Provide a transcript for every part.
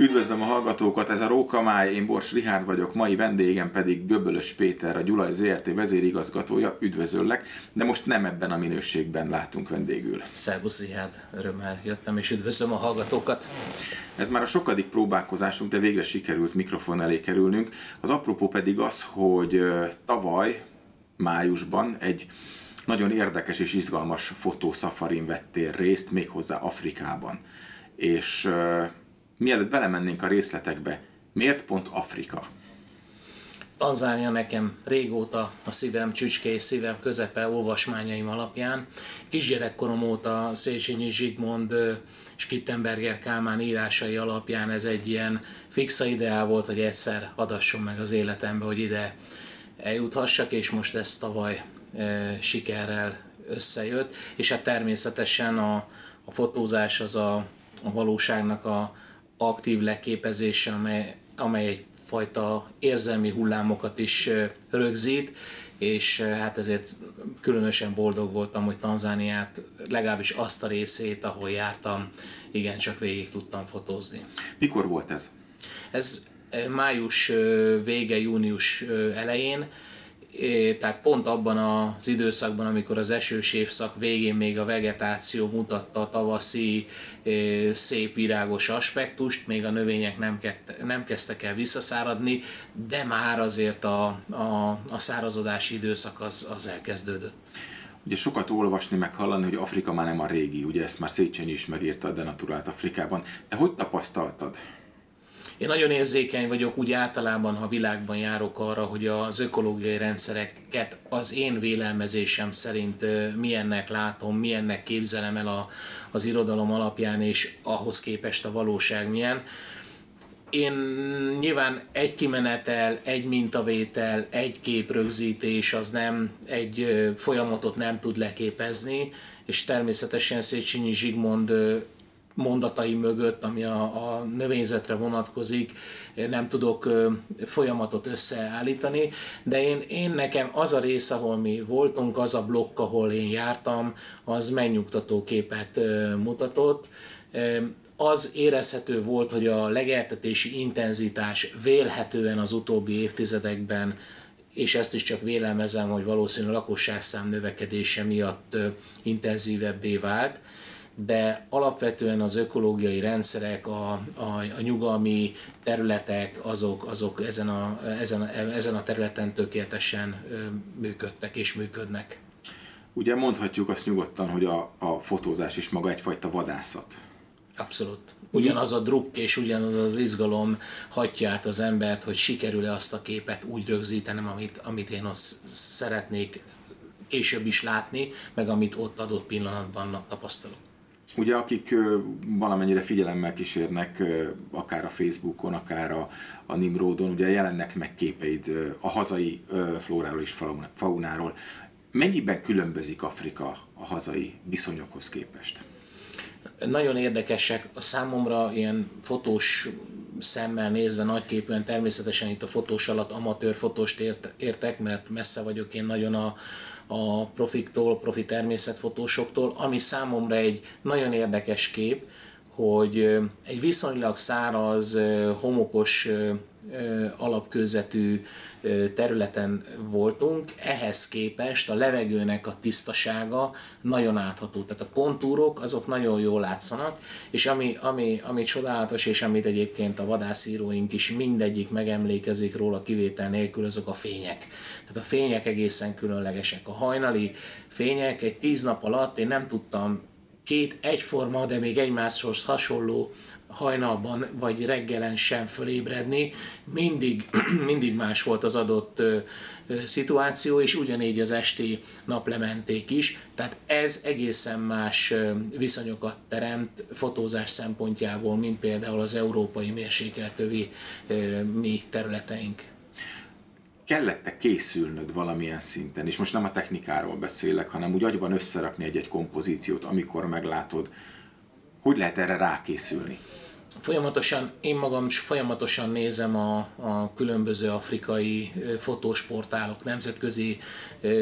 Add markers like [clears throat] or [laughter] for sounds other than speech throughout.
Üdvözlöm a hallgatókat, ez a Rókamáj, én Bors Rihárd vagyok, mai vendégem pedig Göbölös Péter, a Gyulaj ZRT vezérigazgatója, üdvözöllek, de most nem ebben a minőségben látunk vendégül. Szerbusz Rihárd, örömmel jöttem és üdvözlöm a hallgatókat. Ez már a sokadik próbálkozásunk, de végre sikerült mikrofon elé kerülnünk. Az apropó pedig az, hogy tavaly, májusban egy nagyon érdekes és izgalmas fotószafarin vettél részt, méghozzá Afrikában. És mielőtt belemennénk a részletekbe, miért pont Afrika? Tanzánia nekem régóta a szívem csücske és szívem közepe olvasmányaim alapján. Kisgyerekkorom óta Széchenyi Zsigmond Kittenberger Kálmán írásai alapján ez egy ilyen fixa ideál volt, hogy egyszer adasson meg az életembe, hogy ide eljuthassak, és most ez tavaly e, sikerrel összejött, és hát természetesen a, a fotózás az a, a valóságnak a, aktív leképezése, amely, amely egyfajta érzelmi hullámokat is rögzít, és hát ezért különösen boldog voltam, hogy Tanzániát, legalábbis azt a részét, ahol jártam, igencsak végig tudtam fotózni. Mikor volt ez? Ez május vége, június elején, tehát pont abban az időszakban, amikor az esős évszak végén még a vegetáció mutatta a tavaszi szép virágos aspektust, még a növények nem, kett, nem kezdtek el visszaszáradni, de már azért a, a, a szárazodási időszak az, az elkezdődött. Ugye sokat olvasni, meg hallani, hogy Afrika már nem a régi, ugye ezt már Széchenyi is megírta a Denaturált Afrikában. De hogy tapasztaltad? Én nagyon érzékeny vagyok úgy általában, ha világban járok arra, hogy az ökológiai rendszereket az én vélelmezésem szerint milyennek látom, milyennek képzelem el a, az irodalom alapján, és ahhoz képest a valóság milyen. Én nyilván egy kimenetel, egy mintavétel, egy képrögzítés az nem, egy folyamatot nem tud leképezni, és természetesen Széchenyi Zsigmond mondatai mögött, ami a, a növényzetre vonatkozik, nem tudok folyamatot összeállítani, de én, én nekem az a rész, ahol mi voltunk, az a blokk, ahol én jártam, az megnyugtató képet mutatott. Az érezhető volt, hogy a legeltetési intenzitás vélhetően az utóbbi évtizedekben és ezt is csak vélelmezem, hogy valószínűleg a lakosságszám növekedése miatt intenzívebbé vált de alapvetően az ökológiai rendszerek, a, a, a nyugalmi területek, azok, azok ezen, a, ezen, a, ezen a területen tökéletesen működtek és működnek. Ugye mondhatjuk azt nyugodtan, hogy a, a fotózás is maga egyfajta vadászat. Abszolút. Ugyanaz a druk és ugyanaz az izgalom hagyja át az embert, hogy sikerül-e azt a képet úgy rögzítenem, amit, amit én azt szeretnék később is látni, meg amit ott adott pillanatban tapasztalok. Ugye akik valamennyire figyelemmel kísérnek, akár a Facebookon, akár a, a Nimrodon, ugye jelennek meg képeid a hazai flóráról és faunáról. Mennyiben különbözik Afrika a hazai viszonyokhoz képest? Nagyon érdekesek a számomra ilyen fotós szemmel nézve nagyképűen természetesen itt a fotós alatt amatőr fotóst ért, értek, mert messze vagyok én nagyon a, a profiktól, profi természetfotósoktól, ami számomra egy nagyon érdekes kép, hogy egy viszonylag száraz, homokos alapkőzetű területen voltunk, ehhez képest a levegőnek a tisztasága nagyon átható. Tehát a kontúrok azok nagyon jól látszanak, és ami, ami, ami csodálatos, és amit egyébként a vadászíróink is mindegyik megemlékezik róla kivétel nélkül, azok a fények. Tehát a fények egészen különlegesek. A hajnali fények egy tíz nap alatt én nem tudtam két egyforma, de még egymáshoz hasonló hajnalban vagy reggelen sem fölébredni, mindig, [clears throat] mindig más volt az adott szituáció, és ugyanígy az esti naplementék is, tehát ez egészen más viszonyokat teremt fotózás szempontjából, mint például az európai mérsékeltövi mi területeink. Kellett készülnöd valamilyen szinten, és most nem a technikáról beszélek, hanem úgy agyban összerakni egy-egy kompozíciót, amikor meglátod, hogy lehet erre rákészülni? Folyamatosan, én magam is folyamatosan nézem a, a különböző afrikai fotósportálok, nemzetközi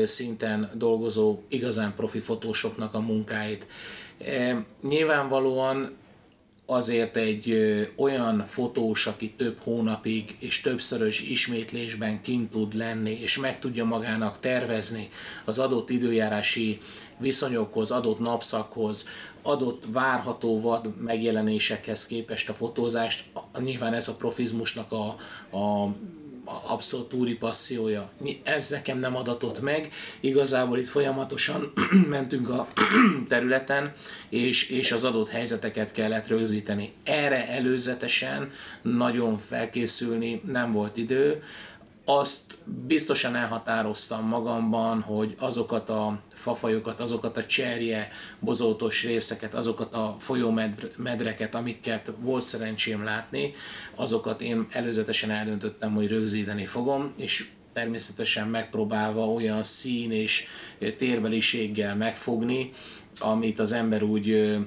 szinten dolgozó igazán profi fotósoknak a munkáit. Nyilvánvalóan azért egy olyan fotós, aki több hónapig és többszörös ismétlésben kint tud lenni, és meg tudja magának tervezni az adott időjárási viszonyokhoz, adott napszakhoz, adott várható vad megjelenésekhez képest a fotózást, nyilván ez a profizmusnak a, a abszolút túri passziója. Ez nekem nem adatott meg, igazából itt folyamatosan [clears throat] mentünk a [clears throat] területen, és, és az adott helyzeteket kellett rögzíteni. Erre előzetesen nagyon felkészülni nem volt idő, azt biztosan elhatároztam magamban, hogy azokat a fafajokat, azokat a cserje, bozótos részeket, azokat a folyómedreket, amiket volt szerencsém látni, azokat én előzetesen eldöntöttem, hogy rögzíteni fogom, és természetesen megpróbálva olyan szín és térbeliséggel megfogni, amit az ember úgy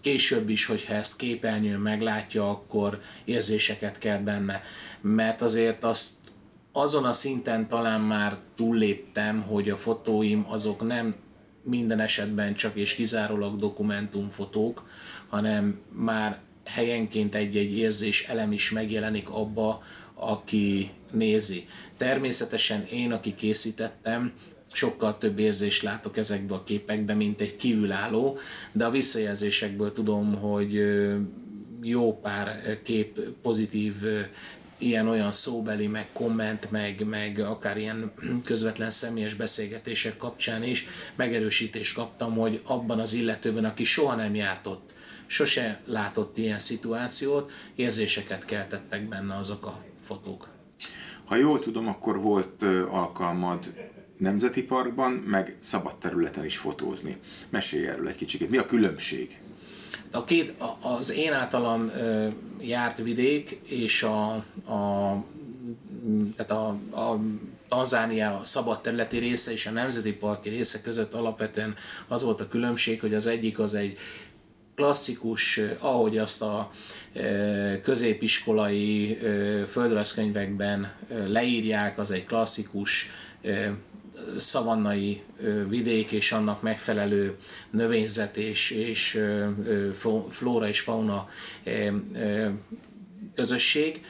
később is, hogyha ezt képernyőn meglátja, akkor érzéseket kell benne. Mert azért azt azon a szinten talán már túlléptem, hogy a fotóim azok nem minden esetben csak és kizárólag dokumentumfotók, hanem már helyenként egy-egy érzés elem is megjelenik abba, aki nézi. Természetesen én, aki készítettem, sokkal több érzést látok ezekbe a képekbe, mint egy kívülálló, de a visszajelzésekből tudom, hogy jó pár kép pozitív ilyen-olyan szóbeli, meg komment, meg, meg akár ilyen közvetlen személyes beszélgetések kapcsán is megerősítést kaptam, hogy abban az illetőben, aki soha nem járt ott, sose látott ilyen szituációt, érzéseket keltettek benne azok a fotók. Ha jól tudom, akkor volt alkalmad Nemzeti Parkban, meg szabad területen is fotózni. Mesélj erről egy kicsit. Mi a különbség? A két, az én általam járt vidék és a, a tehát a, a Tanzánia szabad területi része és a nemzeti parki része között alapvetően az volt a különbség, hogy az egyik az egy klasszikus, ahogy azt a középiskolai földrajzkönyvekben leírják, az egy klasszikus szavannai vidék és annak megfelelő növényzet és, és flóra és fauna közösség.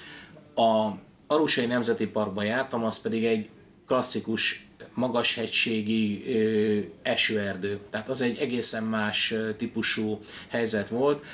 A Arusai Nemzeti Parkban jártam, az pedig egy klasszikus magashegységi esőerdő. Tehát az egy egészen más típusú helyzet volt.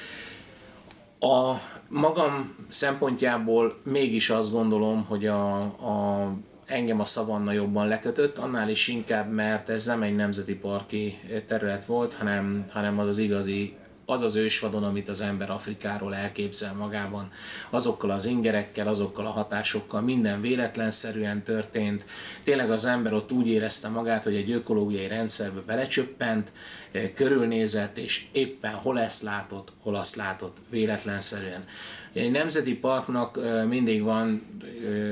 A magam szempontjából mégis azt gondolom, hogy a, a engem a szavanna jobban lekötött, annál is inkább, mert ez nem egy nemzeti parki terület volt, hanem, hanem az az igazi az az ősvadon, amit az ember Afrikáról elképzel magában, azokkal az ingerekkel, azokkal a hatásokkal, minden véletlenszerűen történt. Tényleg az ember ott úgy érezte magát, hogy egy ökológiai rendszerbe belecsöppent, körülnézett, és éppen hol ezt látott, hol azt látott, véletlenszerűen. Egy nemzeti parknak mindig van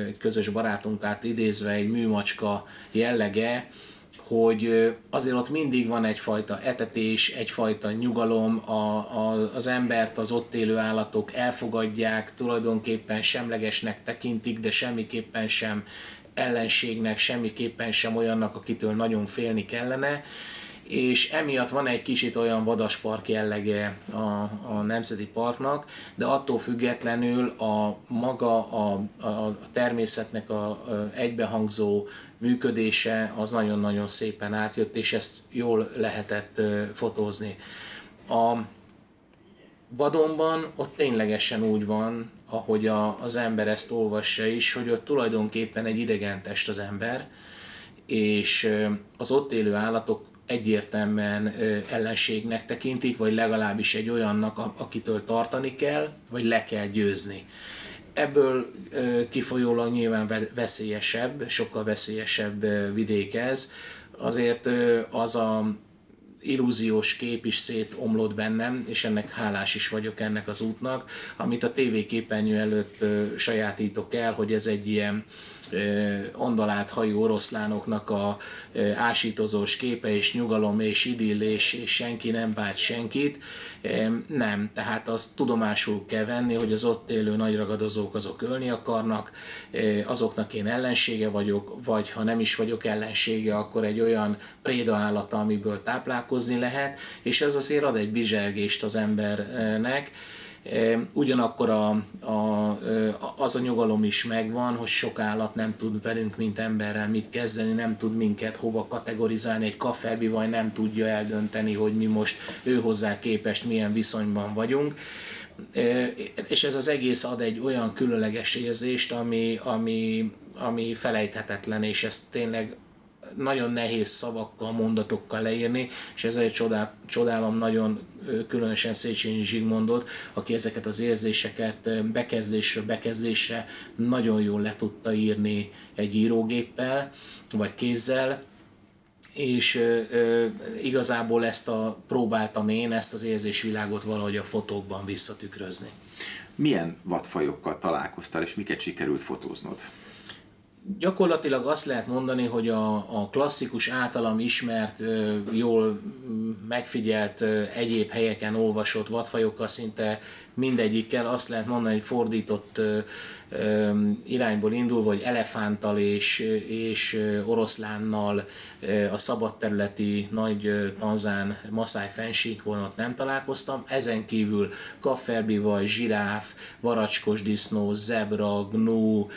egy közös barátunkát idézve egy műmacska jellege, hogy azért ott mindig van egyfajta etetés, egyfajta nyugalom, a, a, az embert az ott élő állatok elfogadják, tulajdonképpen semlegesnek tekintik, de semmiképpen sem ellenségnek, semmiképpen sem olyannak, akitől nagyon félni kellene. És emiatt van egy kicsit olyan vadaspark jellege a, a Nemzeti Parknak, de attól függetlenül a maga a, a természetnek a, a egybehangzó működése az nagyon-nagyon szépen átjött, és ezt jól lehetett fotózni. A vadonban ott ténylegesen úgy van, ahogy a, az ember ezt olvassa is, hogy ott tulajdonképpen egy idegen test az ember, és az ott élő állatok egyértelműen ellenségnek tekintik, vagy legalábbis egy olyannak, akitől tartani kell, vagy le kell győzni. Ebből kifolyólag nyilván veszélyesebb, sokkal veszélyesebb vidék ez. Azért az a illúziós kép is szétomlott bennem, és ennek hálás is vagyok ennek az útnak, amit a tévéképernyő előtt sajátítok el, hogy ez egy ilyen ondalált hajú oroszlánoknak a ásítozós képe és nyugalom és idill és, senki nem bánt senkit. Nem, tehát azt tudomásul kell venni, hogy az ott élő nagy ragadozók azok ölni akarnak, azoknak én ellensége vagyok, vagy ha nem is vagyok ellensége, akkor egy olyan préda állata, amiből táplálkozni lehet, és ez azért ad egy bizsergést az embernek, Ugyanakkor a, a, az a nyugalom is megvan, hogy sok állat nem tud velünk, mint emberrel mit kezdeni, nem tud minket hova kategorizálni, egy kafebi vagy nem tudja eldönteni, hogy mi most ő hozzá képest milyen viszonyban vagyunk. És ez az egész ad egy olyan különleges érzést, ami, ami, ami felejthetetlen, és ez tényleg nagyon nehéz szavakkal, mondatokkal leírni, és ezért csodál, csodálom nagyon különösen Széchenyi Zsigmondot, aki ezeket az érzéseket bekezdésre bekezdésre nagyon jól le tudta írni egy írógéppel, vagy kézzel, és ö, ö, igazából ezt a, próbáltam én ezt az érzésvilágot valahogy a fotókban visszatükrözni. Milyen vadfajokkal találkoztál, és miket sikerült fotóznod? Gyakorlatilag azt lehet mondani, hogy a, a klasszikus általam ismert, jól megfigyelt egyéb helyeken olvasott vadfajokkal szinte mindegyikkel azt lehet mondani, hogy fordított irányból indul, hogy elefánttal és, és oroszlánnal a szabadterületi nagy tanzán maszáj fensíkvonat nem találkoztam. Ezen kívül kafferbivaj, zsiráf, varacskos disznó, zebra, gnú,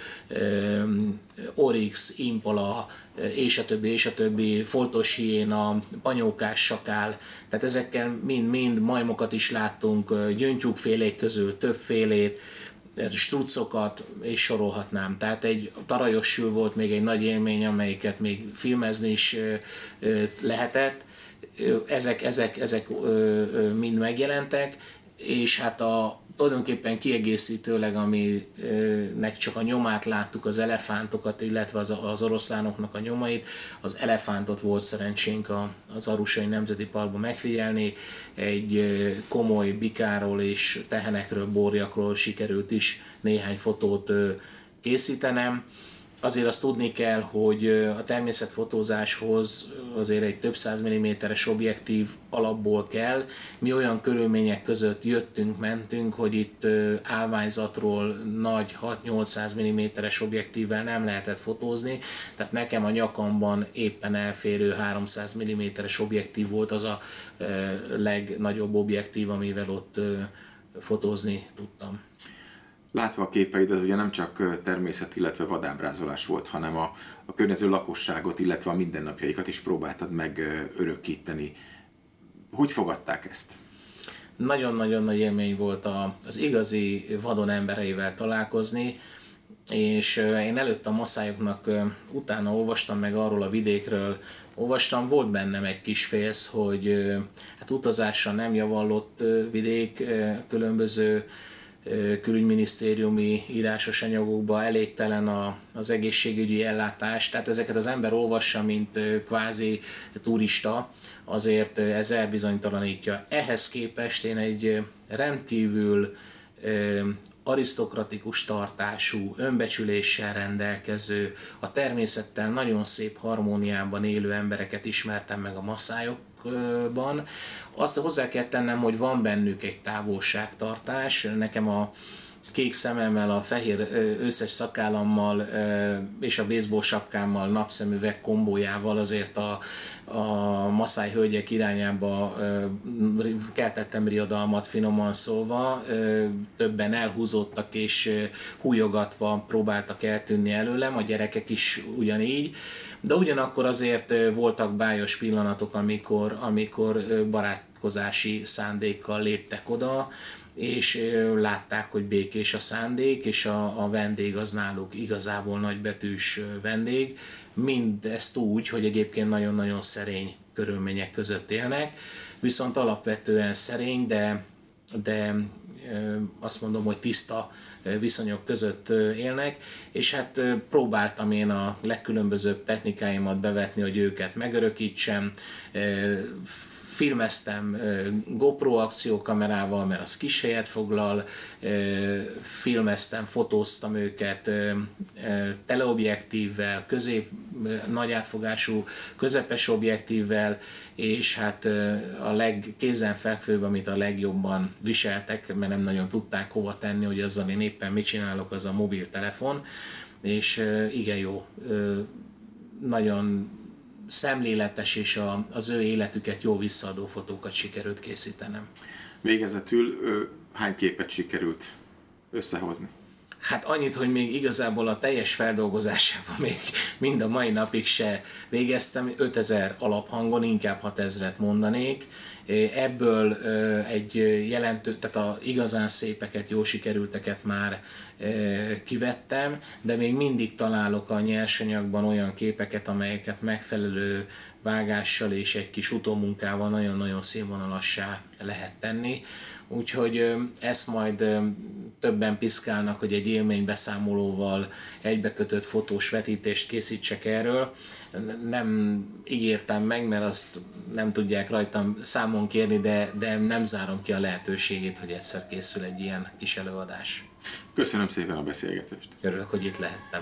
orix, impala, és a többi, és a többi, foltos hiéna, panyókás sakál, tehát ezekkel mind-mind majmokat is láttunk, gyöngytyúkfélék közül többfélét, strucokat, és sorolhatnám. Tehát egy tarajos sül volt még egy nagy élmény, amelyiket még filmezni is lehetett. Ezek, ezek, ezek mind megjelentek, és hát a, tulajdonképpen kiegészítőleg, aminek csak a nyomát láttuk, az elefántokat, illetve az, az oroszlánoknak a nyomait, az elefántot volt szerencsénk az Arusai Nemzeti Parkban megfigyelni, egy komoly bikáról és tehenekről, borjakról sikerült is néhány fotót készítenem azért azt tudni kell, hogy a természetfotózáshoz azért egy több száz milliméteres objektív alapból kell. Mi olyan körülmények között jöttünk, mentünk, hogy itt állványzatról nagy 6-800 milliméteres objektívvel nem lehetett fotózni, tehát nekem a nyakamban éppen elférő 300 milliméteres objektív volt az a legnagyobb objektív, amivel ott fotózni tudtam. Látva a képeidet, ugye nem csak természet, illetve vadábrázolás volt, hanem a, a környező lakosságot, illetve a mindennapjaikat is próbáltad meg örökíteni. Hogy fogadták ezt? Nagyon-nagyon nagy élmény volt a, az igazi vadon embereivel találkozni, és én előtt a maszájoknak utána olvastam meg arról a vidékről, olvastam, volt bennem egy kis félsz, hogy hát utazásra nem javallott vidék, különböző külügyminisztériumi írásos anyagokban elégtelen a, az egészségügyi ellátás, tehát ezeket az ember olvassa, mint kvázi turista, azért ez elbizonytalanítja. Ehhez képest én egy rendkívül arisztokratikus tartású, önbecsüléssel rendelkező, a természettel nagyon szép harmóniában élő embereket ismertem meg a masszájokban. Azt hozzá kell tennem, hogy van bennük egy távolságtartás. Nekem a kék szememmel, a fehér összes szakállammal és a baseball sapkámmal, napszemüveg kombójával azért a, a maszáj hölgyek irányába keltettem riadalmat finoman szólva, többen elhúzódtak és hújogatva próbáltak eltűnni előlem, a gyerekek is ugyanígy, de ugyanakkor azért voltak bájos pillanatok, amikor, amikor barátkozási szándékkal léptek oda, és látták, hogy békés a szándék, és a, a vendég az náluk igazából nagybetűs vendég. Mindezt úgy, hogy egyébként nagyon-nagyon szerény körülmények között élnek, viszont alapvetően szerény, de, de azt mondom, hogy tiszta viszonyok között élnek, és hát próbáltam én a legkülönbözőbb technikáimat bevetni, hogy őket megörökítsem, filmeztem GoPro akciókamerával, mert az kis helyet foglal, filmeztem, fotóztam őket teleobjektívvel, közép, nagy átfogású közepes objektívvel, és hát a legkézenfekvőbb, amit a legjobban viseltek, mert nem nagyon tudták hova tenni, hogy azzal én éppen mit csinálok, az a mobiltelefon, és igen jó, nagyon szemléletes és a, az ő életüket jó visszaadó fotókat sikerült készítenem. Végezetül hány képet sikerült összehozni? Hát annyit, hogy még igazából a teljes feldolgozásában még mind a mai napig se végeztem, 5000 alaphangon, inkább 6000-et mondanék. Ebből egy jelentő, tehát a igazán szépeket, jó sikerülteket már kivettem, de még mindig találok a nyersanyagban olyan képeket, amelyeket megfelelő vágással és egy kis utómunkával nagyon-nagyon színvonalassá lehet tenni. Úgyhogy ezt majd többen piszkálnak, hogy egy élménybeszámolóval egybekötött fotós vetítést készítsek erről. Nem ígértem meg, mert azt nem tudják rajtam számon kérni, de, de nem zárom ki a lehetőségét, hogy egyszer készül egy ilyen kis előadás. Köszönöm szépen a beszélgetést. Örülök, hogy itt lehettem.